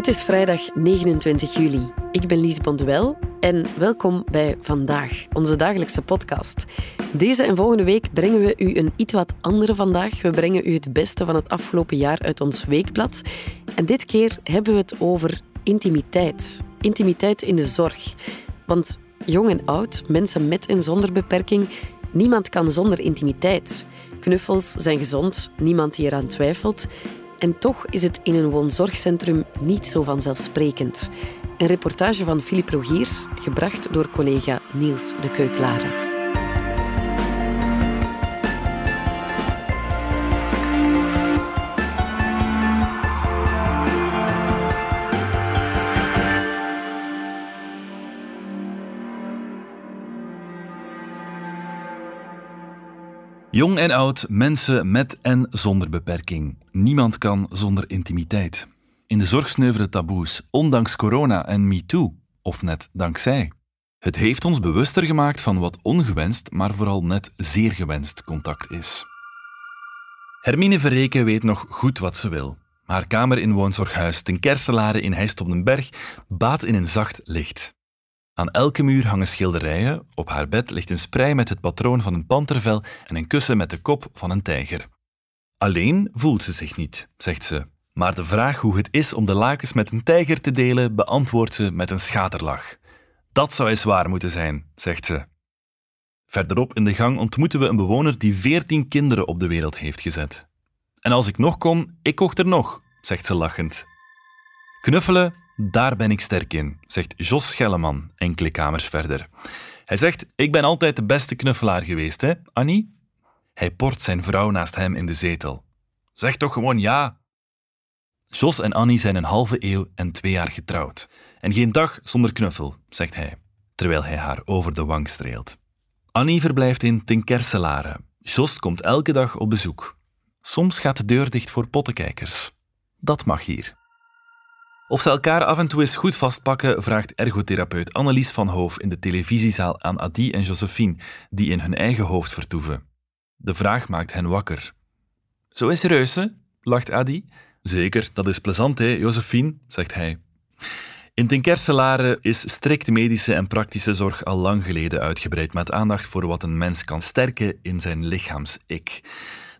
Het is vrijdag 29 juli. Ik ben Lies Bonduel en welkom bij Vandaag, onze dagelijkse podcast. Deze en volgende week brengen we u een iets wat andere vandaag. We brengen u het beste van het afgelopen jaar uit ons weekblad. En dit keer hebben we het over intimiteit. Intimiteit in de zorg. Want jong en oud, mensen met en zonder beperking, niemand kan zonder intimiteit. Knuffels zijn gezond, niemand die eraan twijfelt. En toch is het in een woonzorgcentrum niet zo vanzelfsprekend. Een reportage van Philippe Rogiers, gebracht door collega Niels de Keuklare. Jong en oud, mensen met en zonder beperking. Niemand kan zonder intimiteit. In de zorg sneuvelen taboes, ondanks corona en MeToo, of net dankzij. Het heeft ons bewuster gemaakt van wat ongewenst, maar vooral net zeer gewenst contact is. Hermine Verreken weet nog goed wat ze wil. Haar kamer in woonzorghuis ten Kerselare in Heist op den Berg baat in een zacht licht. Aan elke muur hangen schilderijen, op haar bed ligt een sprei met het patroon van een pantervel en een kussen met de kop van een tijger. Alleen voelt ze zich niet, zegt ze. Maar de vraag hoe het is om de lakens met een tijger te delen, beantwoordt ze met een schaterlach. Dat zou eens waar moeten zijn, zegt ze. Verderop in de gang ontmoeten we een bewoner die veertien kinderen op de wereld heeft gezet. En als ik nog kon, ik kocht er nog, zegt ze lachend. Knuffelen, daar ben ik sterk in, zegt Jos Schelleman enkele kamers verder. Hij zegt: Ik ben altijd de beste knuffelaar geweest, hè, Annie? Hij port zijn vrouw naast hem in de zetel. Zeg toch gewoon ja. Jos en Annie zijn een halve eeuw en twee jaar getrouwd. En geen dag zonder knuffel, zegt hij, terwijl hij haar over de wang streelt. Annie verblijft in Tinkerselare. Jos komt elke dag op bezoek. Soms gaat de deur dicht voor pottenkijkers. Dat mag hier. Of ze elkaar af en toe eens goed vastpakken, vraagt ergotherapeut Annelies van Hoof in de televisiezaal aan Adi en Josephine, die in hun eigen hoofd vertoeven. De vraag maakt hen wakker. Zo is reuze, lacht Adi. Zeker, dat is plezant, hè, Josephine, zegt hij. In Tinkerselare is strikte medische en praktische zorg al lang geleden uitgebreid met aandacht voor wat een mens kan sterken in zijn lichaams-ik.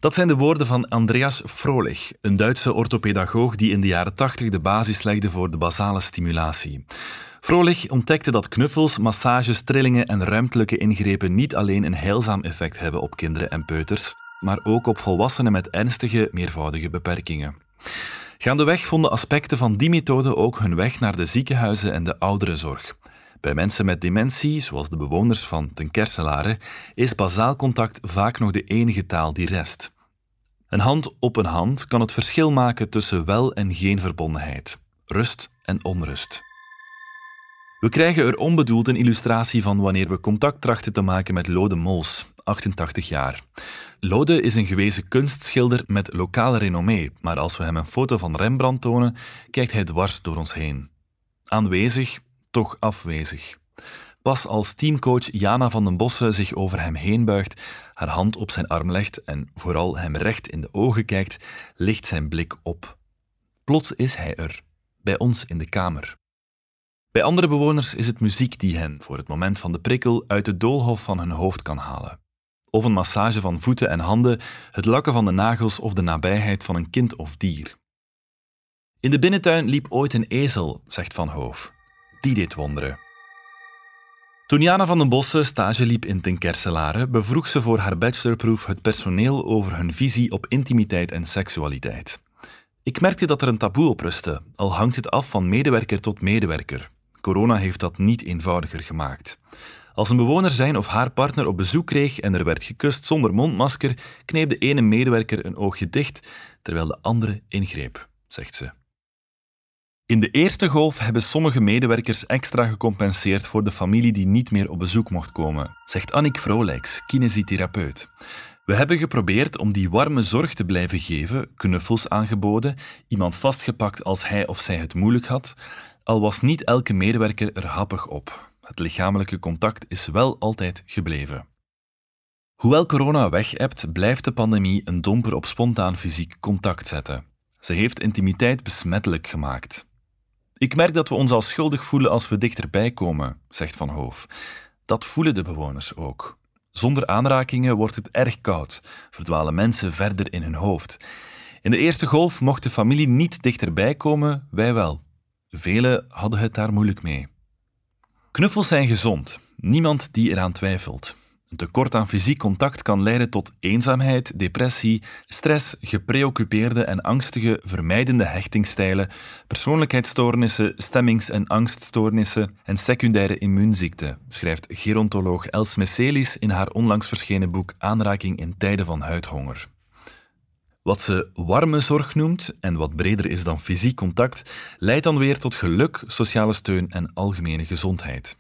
Dat zijn de woorden van Andreas Frolich, een Duitse orthopedagoog die in de jaren 80 de basis legde voor de basale stimulatie. Frolich ontdekte dat knuffels, massages, trillingen en ruimtelijke ingrepen niet alleen een heilzaam effect hebben op kinderen en peuters, maar ook op volwassenen met ernstige, meervoudige beperkingen. Gaandeweg vonden aspecten van die methode ook hun weg naar de ziekenhuizen en de ouderenzorg. Bij mensen met dementie, zoals de bewoners van Ten Kerselare, is bazaal contact vaak nog de enige taal die rest. Een hand op een hand kan het verschil maken tussen wel en geen verbondenheid, rust en onrust. We krijgen er onbedoeld een illustratie van wanneer we contact trachten te maken met Lode Mols, 88 jaar. Lode is een gewezen kunstschilder met lokale renommee, maar als we hem een foto van Rembrandt tonen, kijkt hij dwars door ons heen. Aanwezig, toch afwezig. Pas als teamcoach Jana van den Bossen zich over hem heen buigt, haar hand op zijn arm legt en vooral hem recht in de ogen kijkt, ligt zijn blik op. Plots is hij er, bij ons in de kamer. Bij andere bewoners is het muziek die hen, voor het moment van de prikkel, uit de doolhof van hun hoofd kan halen. Of een massage van voeten en handen, het lakken van de nagels of de nabijheid van een kind of dier. In de binnentuin liep ooit een ezel, zegt Van Hoof die deed wonderen. Toen Jana van den Bossen stage liep in Tinkerselare, bevroeg ze voor haar bachelorproef het personeel over hun visie op intimiteit en seksualiteit. Ik merkte dat er een taboe op rustte, al hangt het af van medewerker tot medewerker. Corona heeft dat niet eenvoudiger gemaakt. Als een bewoner zijn of haar partner op bezoek kreeg en er werd gekust zonder mondmasker, kneep de ene medewerker een oogje dicht, terwijl de andere ingreep, zegt ze. In de eerste golf hebben sommige medewerkers extra gecompenseerd voor de familie die niet meer op bezoek mocht komen, zegt Annick Vrolijks, kinesitherapeut. We hebben geprobeerd om die warme zorg te blijven geven, knuffels aangeboden, iemand vastgepakt als hij of zij het moeilijk had, al was niet elke medewerker er happig op. Het lichamelijke contact is wel altijd gebleven. Hoewel corona weg hebt, blijft de pandemie een domper op spontaan fysiek contact zetten. Ze heeft intimiteit besmettelijk gemaakt. Ik merk dat we ons al schuldig voelen als we dichterbij komen, zegt Van Hoof. Dat voelen de bewoners ook. Zonder aanrakingen wordt het erg koud, verdwalen mensen verder in hun hoofd. In de eerste golf mocht de familie niet dichterbij komen, wij wel. Velen hadden het daar moeilijk mee. Knuffels zijn gezond, niemand die eraan twijfelt. Een tekort aan fysiek contact kan leiden tot eenzaamheid, depressie, stress, gepreoccupeerde en angstige, vermijdende hechtingstijlen, persoonlijkheidsstoornissen, stemmings- en angststoornissen en secundaire immuunziekten, schrijft gerontoloog Els Messelis in haar onlangs verschenen boek Aanraking in tijden van huidhonger. Wat ze warme zorg noemt, en wat breder is dan fysiek contact, leidt dan weer tot geluk, sociale steun en algemene gezondheid.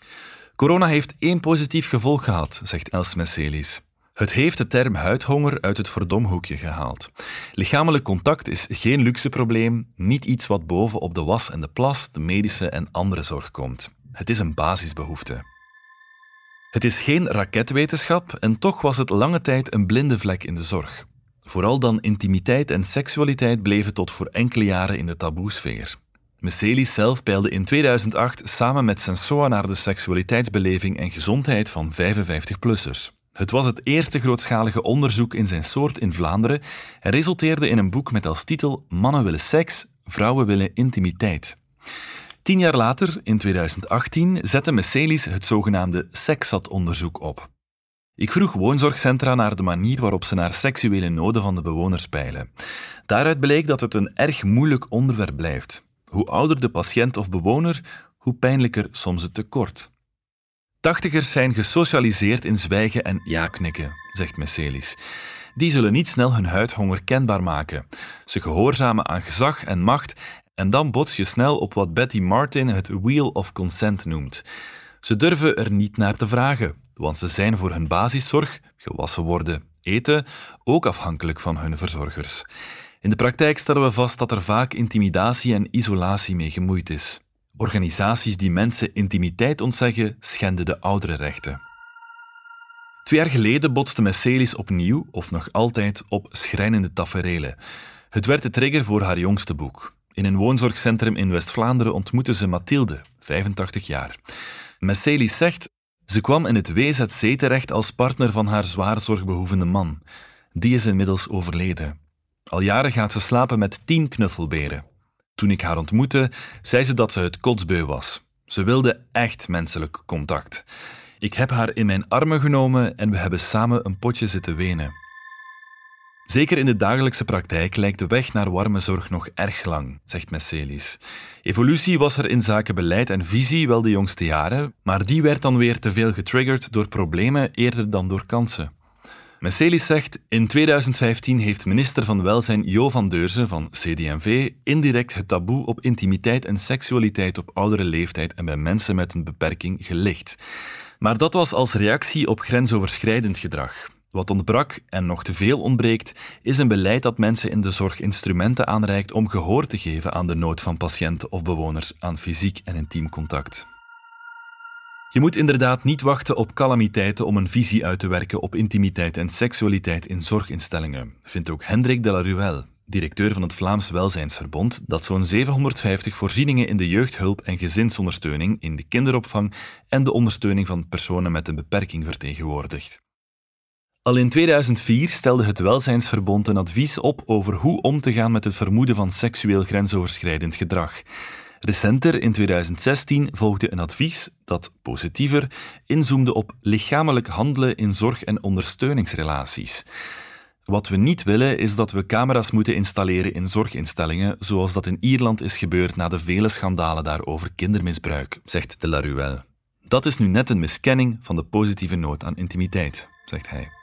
Corona heeft één positief gevolg gehad, zegt Els Messelis. Het heeft de term huidhonger uit het verdomhoekje gehaald. Lichamelijk contact is geen luxe probleem, niet iets wat boven op de was en de plas, de medische en andere zorg komt. Het is een basisbehoefte. Het is geen raketwetenschap en toch was het lange tijd een blinde vlek in de zorg. Vooral dan intimiteit en seksualiteit bleven tot voor enkele jaren in de taboesfeer. Messelis zelf peilde in 2008 samen met Sensoa naar de seksualiteitsbeleving en gezondheid van 55-plussers. Het was het eerste grootschalige onderzoek in zijn soort in Vlaanderen en resulteerde in een boek met als titel Mannen willen seks, vrouwen willen intimiteit. Tien jaar later, in 2018, zette Messelis het zogenaamde SEXAT-onderzoek op. Ik vroeg woonzorgcentra naar de manier waarop ze naar seksuele noden van de bewoners peilen. Daaruit bleek dat het een erg moeilijk onderwerp blijft. Hoe ouder de patiënt of bewoner, hoe pijnlijker soms het tekort. Tachtigers zijn gesocialiseerd in zwijgen en ja-knikken, zegt Messelis. Die zullen niet snel hun huidhonger kenbaar maken. Ze gehoorzamen aan gezag en macht en dan bots je snel op wat Betty Martin het wheel of consent noemt. Ze durven er niet naar te vragen, want ze zijn voor hun basiszorg, gewassen worden, eten, ook afhankelijk van hun verzorgers. In de praktijk stellen we vast dat er vaak intimidatie en isolatie mee gemoeid is. Organisaties die mensen intimiteit ontzeggen, schenden de ouderenrechten. Twee jaar geleden botste Messelis opnieuw, of nog altijd, op schrijnende taferelen. Het werd de trigger voor haar jongste boek. In een woonzorgcentrum in West-Vlaanderen ontmoette ze Mathilde, 85 jaar. Messelis zegt, ze kwam in het WZC terecht als partner van haar zwaar zorgbehoevende man. Die is inmiddels overleden. Al jaren gaat ze slapen met tien knuffelberen. Toen ik haar ontmoette, zei ze dat ze het kotsbeu was. Ze wilde echt menselijk contact. Ik heb haar in mijn armen genomen en we hebben samen een potje zitten wenen. Zeker in de dagelijkse praktijk lijkt de weg naar warme zorg nog erg lang, zegt Messelis. Evolutie was er in zaken beleid en visie wel de jongste jaren, maar die werd dan weer te veel getriggerd door problemen eerder dan door kansen. Messelis zegt, in 2015 heeft minister van Welzijn Jo van Deurzen van CD&V indirect het taboe op intimiteit en seksualiteit op oudere leeftijd en bij mensen met een beperking gelicht. Maar dat was als reactie op grensoverschrijdend gedrag. Wat ontbrak en nog te veel ontbreekt, is een beleid dat mensen in de zorg instrumenten aanreikt om gehoor te geven aan de nood van patiënten of bewoners aan fysiek en intiem contact. Je moet inderdaad niet wachten op calamiteiten om een visie uit te werken op intimiteit en seksualiteit in zorginstellingen, vindt ook Hendrik de la Ruelle, directeur van het Vlaams Welzijnsverbond, dat zo'n 750 voorzieningen in de jeugdhulp en gezinsondersteuning, in de kinderopvang en de ondersteuning van personen met een beperking vertegenwoordigt. Al in 2004 stelde het Welzijnsverbond een advies op over hoe om te gaan met het vermoeden van seksueel grensoverschrijdend gedrag. Recenter, in 2016, volgde een advies dat positiever inzoomde op lichamelijk handelen in zorg- en ondersteuningsrelaties. Wat we niet willen is dat we camera's moeten installeren in zorginstellingen, zoals dat in Ierland is gebeurd na de vele schandalen daarover kindermisbruik, zegt de Laruelle. Dat is nu net een miskenning van de positieve nood aan intimiteit, zegt hij.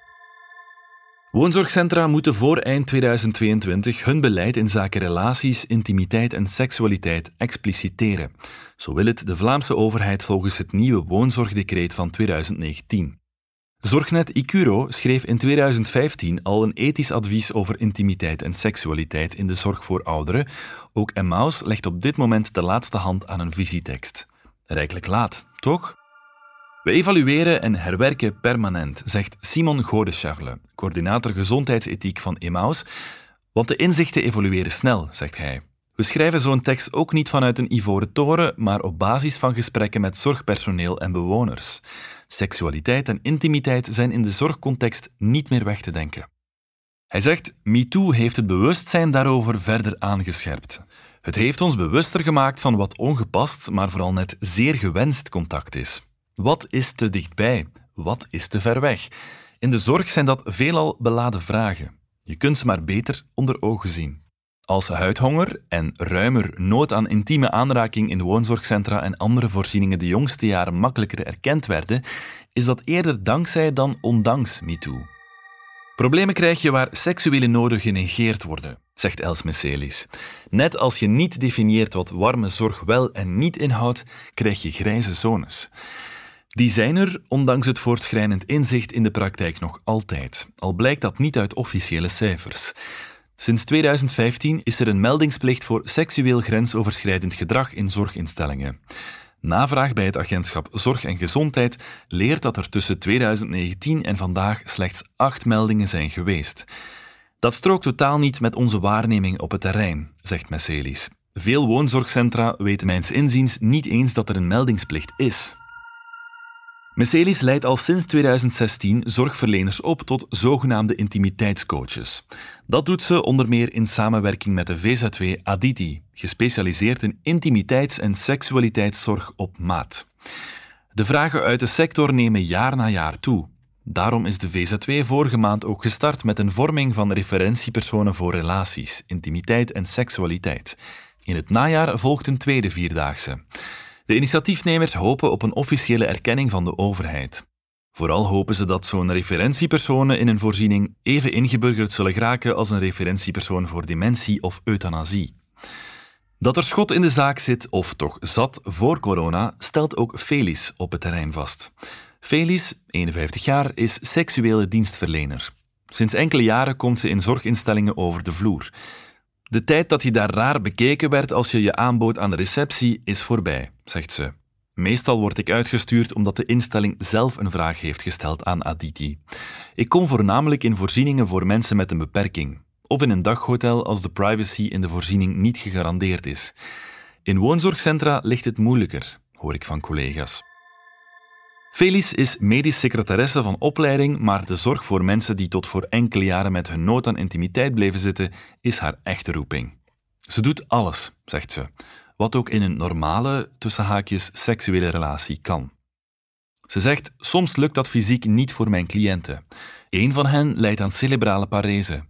Woonzorgcentra moeten voor eind 2022 hun beleid in zaken relaties, intimiteit en seksualiteit expliciteren. Zo wil het de Vlaamse overheid volgens het nieuwe woonzorgdecreet van 2019. Zorgnet Icuro schreef in 2015 al een ethisch advies over intimiteit en seksualiteit in de zorg voor ouderen. Ook Emmaus legt op dit moment de laatste hand aan een visietekst. Rijkelijk laat, toch? We evalueren en herwerken permanent, zegt Simon Godescharle, coördinator gezondheidsethiek van Emmaus. Want de inzichten evolueren snel, zegt hij. We schrijven zo'n tekst ook niet vanuit een ivoren toren, maar op basis van gesprekken met zorgpersoneel en bewoners. Seksualiteit en intimiteit zijn in de zorgcontext niet meer weg te denken. Hij zegt: MeToo heeft het bewustzijn daarover verder aangescherpt. Het heeft ons bewuster gemaakt van wat ongepast, maar vooral net zeer gewenst contact is. Wat is te dichtbij? Wat is te ver weg? In de zorg zijn dat veelal beladen vragen. Je kunt ze maar beter onder ogen zien. Als huidhonger en ruimer nood aan intieme aanraking in woonzorgcentra en andere voorzieningen de jongste jaren makkelijker erkend werden, is dat eerder dankzij dan ondanks MeToo. Problemen krijg je waar seksuele noden genegeerd worden, zegt Els Messelis. Net als je niet definieert wat warme zorg wel en niet inhoudt, krijg je grijze zones. Die zijn er, ondanks het voortschrijdend inzicht in de praktijk nog altijd, al blijkt dat niet uit officiële cijfers. Sinds 2015 is er een meldingsplicht voor seksueel grensoverschrijdend gedrag in zorginstellingen. Navraag bij het agentschap Zorg en Gezondheid leert dat er tussen 2019 en vandaag slechts acht meldingen zijn geweest. Dat strookt totaal niet met onze waarneming op het terrein, zegt Messelis. Veel woonzorgcentra weten mijns inziens niet eens dat er een meldingsplicht is. Messelis leidt al sinds 2016 zorgverleners op tot zogenaamde intimiteitscoaches. Dat doet ze onder meer in samenwerking met de VZW Aditi, gespecialiseerd in intimiteits- en seksualiteitszorg op maat. De vragen uit de sector nemen jaar na jaar toe. Daarom is de VZW vorige maand ook gestart met een vorming van referentiepersonen voor relaties, intimiteit en seksualiteit. In het najaar volgt een tweede vierdaagse. De initiatiefnemers hopen op een officiële erkenning van de overheid. Vooral hopen ze dat zo'n referentiepersonen in een voorziening even ingeburgerd zullen geraken als een referentiepersoon voor dementie of euthanasie. Dat er schot in de zaak zit, of toch zat, voor corona, stelt ook Felis op het terrein vast. Felis, 51 jaar, is seksuele dienstverlener. Sinds enkele jaren komt ze in zorginstellingen over de vloer. De tijd dat je daar raar bekeken werd als je je aanbood aan de receptie is voorbij, zegt ze. Meestal word ik uitgestuurd omdat de instelling zelf een vraag heeft gesteld aan Aditi. Ik kom voornamelijk in voorzieningen voor mensen met een beperking, of in een daghotel als de privacy in de voorziening niet gegarandeerd is. In woonzorgcentra ligt het moeilijker, hoor ik van collega's. Felis is medisch secretaresse van opleiding, maar de zorg voor mensen die tot voor enkele jaren met hun nood aan intimiteit bleven zitten, is haar echte roeping. Ze doet alles, zegt ze, wat ook in een normale, tussen haakjes, seksuele relatie kan. Ze zegt, soms lukt dat fysiek niet voor mijn cliënten. Een van hen lijdt aan cerebrale parese.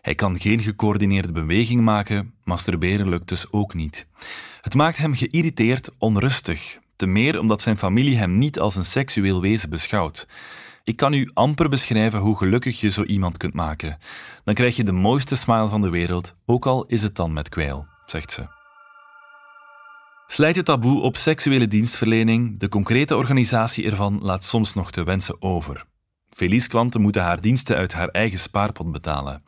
Hij kan geen gecoördineerde beweging maken, masturberen lukt dus ook niet. Het maakt hem geïrriteerd, onrustig, te meer omdat zijn familie hem niet als een seksueel wezen beschouwt. Ik kan u amper beschrijven hoe gelukkig je zo iemand kunt maken. Dan krijg je de mooiste smile van de wereld, ook al is het dan met kwijl, zegt ze. Slijt het taboe op seksuele dienstverlening, de concrete organisatie ervan laat soms nog te wensen over. Felice klanten moeten haar diensten uit haar eigen spaarpot betalen.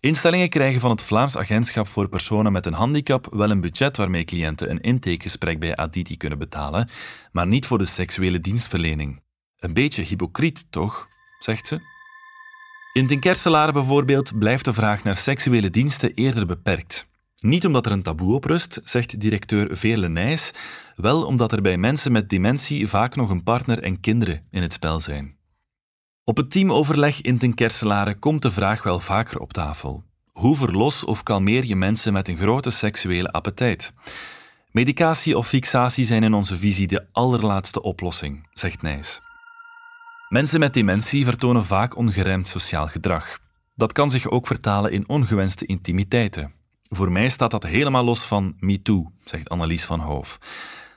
Instellingen krijgen van het Vlaams Agentschap voor Personen met een Handicap wel een budget waarmee cliënten een intakegesprek bij Aditi kunnen betalen, maar niet voor de seksuele dienstverlening. Een beetje hypocriet, toch? zegt ze. In den Kerselaren bijvoorbeeld blijft de vraag naar seksuele diensten eerder beperkt. Niet omdat er een taboe op rust, zegt directeur Veerle Nijs, wel omdat er bij mensen met dementie vaak nog een partner en kinderen in het spel zijn. Op het teamoverleg in ten Kerselaren komt de vraag wel vaker op tafel. Hoe verlos of kalmeer je mensen met een grote seksuele appetijt? Medicatie of fixatie zijn in onze visie de allerlaatste oplossing, zegt Nijs. Mensen met dementie vertonen vaak ongeremd sociaal gedrag. Dat kan zich ook vertalen in ongewenste intimiteiten. Voor mij staat dat helemaal los van MeToo, zegt Annelies van Hoof.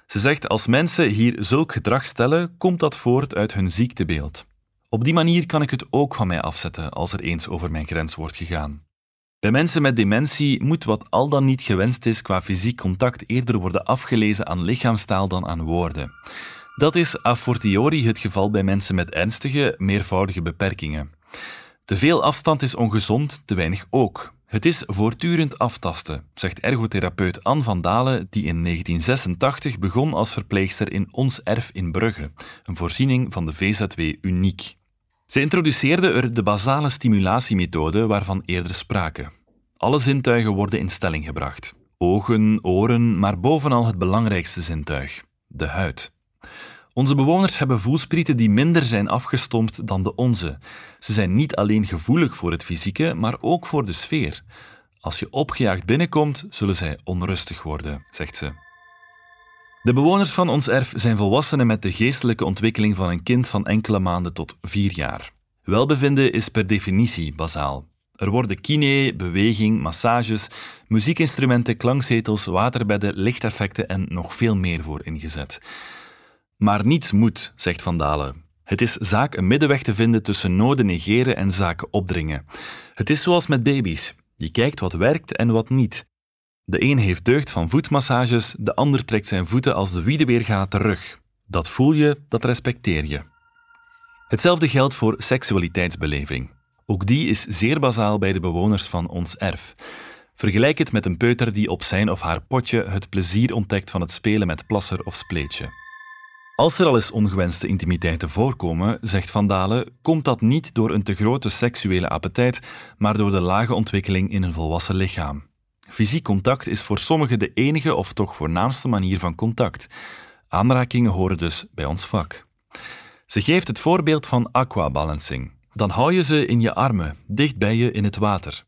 Ze zegt: als mensen hier zulk gedrag stellen, komt dat voort uit hun ziektebeeld. Op die manier kan ik het ook van mij afzetten als er eens over mijn grens wordt gegaan. Bij mensen met dementie moet wat al dan niet gewenst is qua fysiek contact eerder worden afgelezen aan lichaamstaal dan aan woorden. Dat is a fortiori het geval bij mensen met ernstige, meervoudige beperkingen. Te veel afstand is ongezond, te weinig ook. Het is voortdurend aftasten, zegt ergotherapeut Anne van Dalen, die in 1986 begon als verpleegster in Ons Erf in Brugge, een voorziening van de VZW Uniek. Ze introduceerde er de basale stimulatiemethode waarvan eerder sprake. Alle zintuigen worden in stelling gebracht. Ogen, oren, maar bovenal het belangrijkste zintuig: de huid. Onze bewoners hebben voelsprieten die minder zijn afgestompt dan de onze. Ze zijn niet alleen gevoelig voor het fysieke, maar ook voor de sfeer. Als je opgejaagd binnenkomt, zullen zij onrustig worden, zegt ze. De bewoners van ons erf zijn volwassenen met de geestelijke ontwikkeling van een kind van enkele maanden tot vier jaar. Welbevinden is per definitie bazaal. Er worden kine, beweging, massages, muziekinstrumenten, klankzetels, waterbedden, lichteffecten en nog veel meer voor ingezet. Maar niets moet, zegt Van Dalen. Het is zaak een middenweg te vinden tussen noden negeren en zaken opdringen. Het is zoals met baby's. Je kijkt wat werkt en wat niet. De een heeft deugd van voetmassages, de ander trekt zijn voeten als de wiede weer gaat terug. Dat voel je, dat respecteer je. Hetzelfde geldt voor seksualiteitsbeleving. Ook die is zeer bazaal bij de bewoners van ons erf. Vergelijk het met een peuter die op zijn of haar potje het plezier ontdekt van het spelen met plasser of spleetje. Als er al eens ongewenste intimiteiten voorkomen, zegt Van Dalen, komt dat niet door een te grote seksuele appetijt, maar door de lage ontwikkeling in een volwassen lichaam. Fysiek contact is voor sommigen de enige of toch voornaamste manier van contact. Aanrakingen horen dus bij ons vak. Ze geeft het voorbeeld van aquabalancing. Dan hou je ze in je armen, dicht bij je in het water.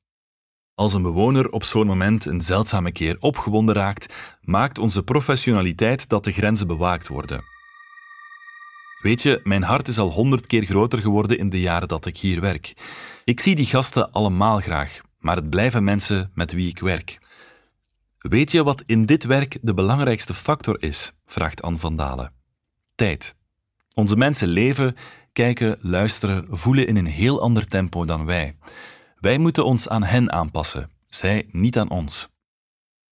Als een bewoner op zo'n moment een zeldzame keer opgewonden raakt, maakt onze professionaliteit dat de grenzen bewaakt worden. Weet je, mijn hart is al honderd keer groter geworden in de jaren dat ik hier werk. Ik zie die gasten allemaal graag, maar het blijven mensen met wie ik werk. Weet je wat in dit werk de belangrijkste factor is? vraagt Anne van Dalen. Tijd. Onze mensen leven, kijken, luisteren, voelen in een heel ander tempo dan wij. Wij moeten ons aan hen aanpassen, zij niet aan ons.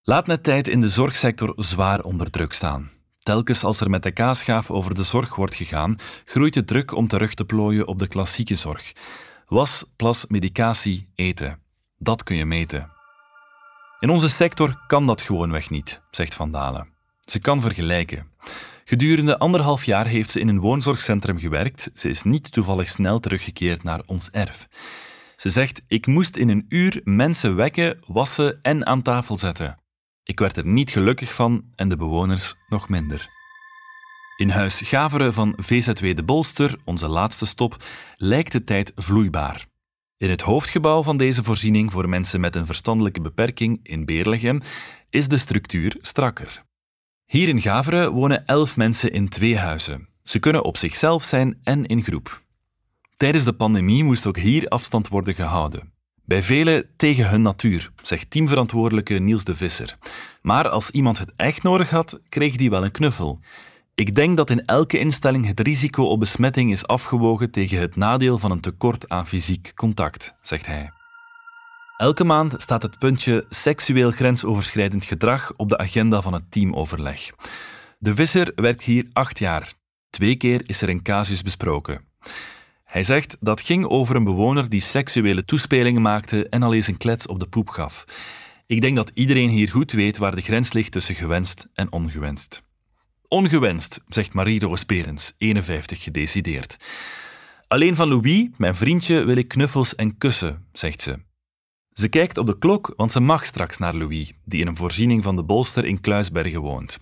Laat net tijd in de zorgsector zwaar onder druk staan. Telkens als er met de kaasgaaf over de zorg wordt gegaan, groeit de druk om terug te plooien op de klassieke zorg. Was, plas, medicatie, eten. Dat kun je meten. In onze sector kan dat gewoonweg niet, zegt Van Dalen. Ze kan vergelijken. Gedurende anderhalf jaar heeft ze in een woonzorgcentrum gewerkt. Ze is niet toevallig snel teruggekeerd naar ons erf. Ze zegt: Ik moest in een uur mensen wekken, wassen en aan tafel zetten. Ik werd er niet gelukkig van en de bewoners nog minder. In huis Gaveren van VZW De Bolster, onze laatste stop, lijkt de tijd vloeibaar. In het hoofdgebouw van deze voorziening voor mensen met een verstandelijke beperking in Beerlegem is de structuur strakker. Hier in Gaveren wonen elf mensen in twee huizen. Ze kunnen op zichzelf zijn en in groep. Tijdens de pandemie moest ook hier afstand worden gehouden. Bij velen tegen hun natuur, zegt teamverantwoordelijke Niels de Visser. Maar als iemand het echt nodig had, kreeg die wel een knuffel. Ik denk dat in elke instelling het risico op besmetting is afgewogen tegen het nadeel van een tekort aan fysiek contact, zegt hij. Elke maand staat het puntje seksueel grensoverschrijdend gedrag op de agenda van het teamoverleg. De visser werkt hier acht jaar. Twee keer is er een casus besproken. Hij zegt dat ging over een bewoner die seksuele toespelingen maakte en al eens een klets op de poep gaf. Ik denk dat iedereen hier goed weet waar de grens ligt tussen gewenst en ongewenst. Ongewenst, zegt Marie-Roos Perens, 51 gedecideerd. Alleen van Louis, mijn vriendje, wil ik knuffels en kussen, zegt ze. Ze kijkt op de klok, want ze mag straks naar Louis, die in een voorziening van de Bolster in Kluisbergen woont.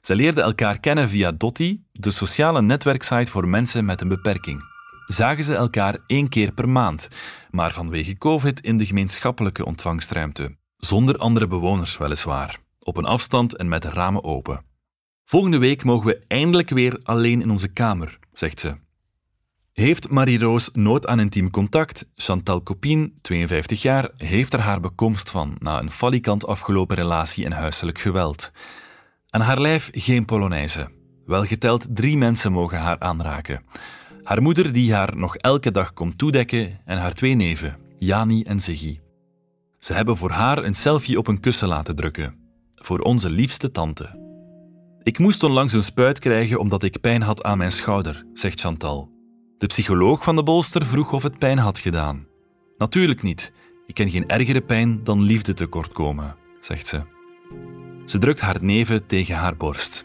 Ze leerden elkaar kennen via Dotti, de sociale netwerksite voor mensen met een beperking. Zagen ze elkaar één keer per maand, maar vanwege COVID in de gemeenschappelijke ontvangstruimte. Zonder andere bewoners weliswaar, op een afstand en met ramen open. Volgende week mogen we eindelijk weer alleen in onze kamer, zegt ze. Heeft Marie-Roos nood aan intiem contact? Chantal Copine, 52 jaar, heeft er haar bekomst van na een falikant afgelopen relatie en huiselijk geweld. Aan haar lijf geen Polonaise. Wel geteld drie mensen mogen haar aanraken. Haar moeder die haar nog elke dag komt toedekken en haar twee neven, Jani en Siggy. Ze hebben voor haar een selfie op een kussen laten drukken. Voor onze liefste tante. Ik moest onlangs een spuit krijgen omdat ik pijn had aan mijn schouder, zegt Chantal. De psycholoog van de bolster vroeg of het pijn had gedaan. Natuurlijk niet. Ik ken geen ergere pijn dan liefde tekortkomen, zegt ze. Ze drukt haar neven tegen haar borst.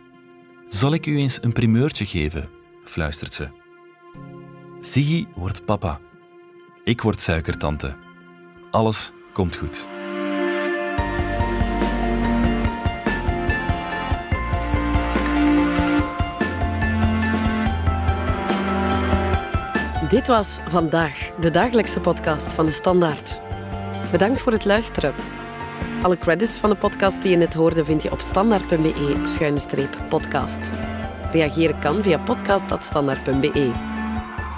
Zal ik u eens een primeurtje geven? fluistert ze. Sigi wordt papa. Ik word suikertante. Alles komt goed. Dit was vandaag de dagelijkse podcast van de Standaard. Bedankt voor het luisteren. Alle credits van de podcast die je net hoorde vind je op standaard.be-podcast. Reageren kan via podcast.standaard.be.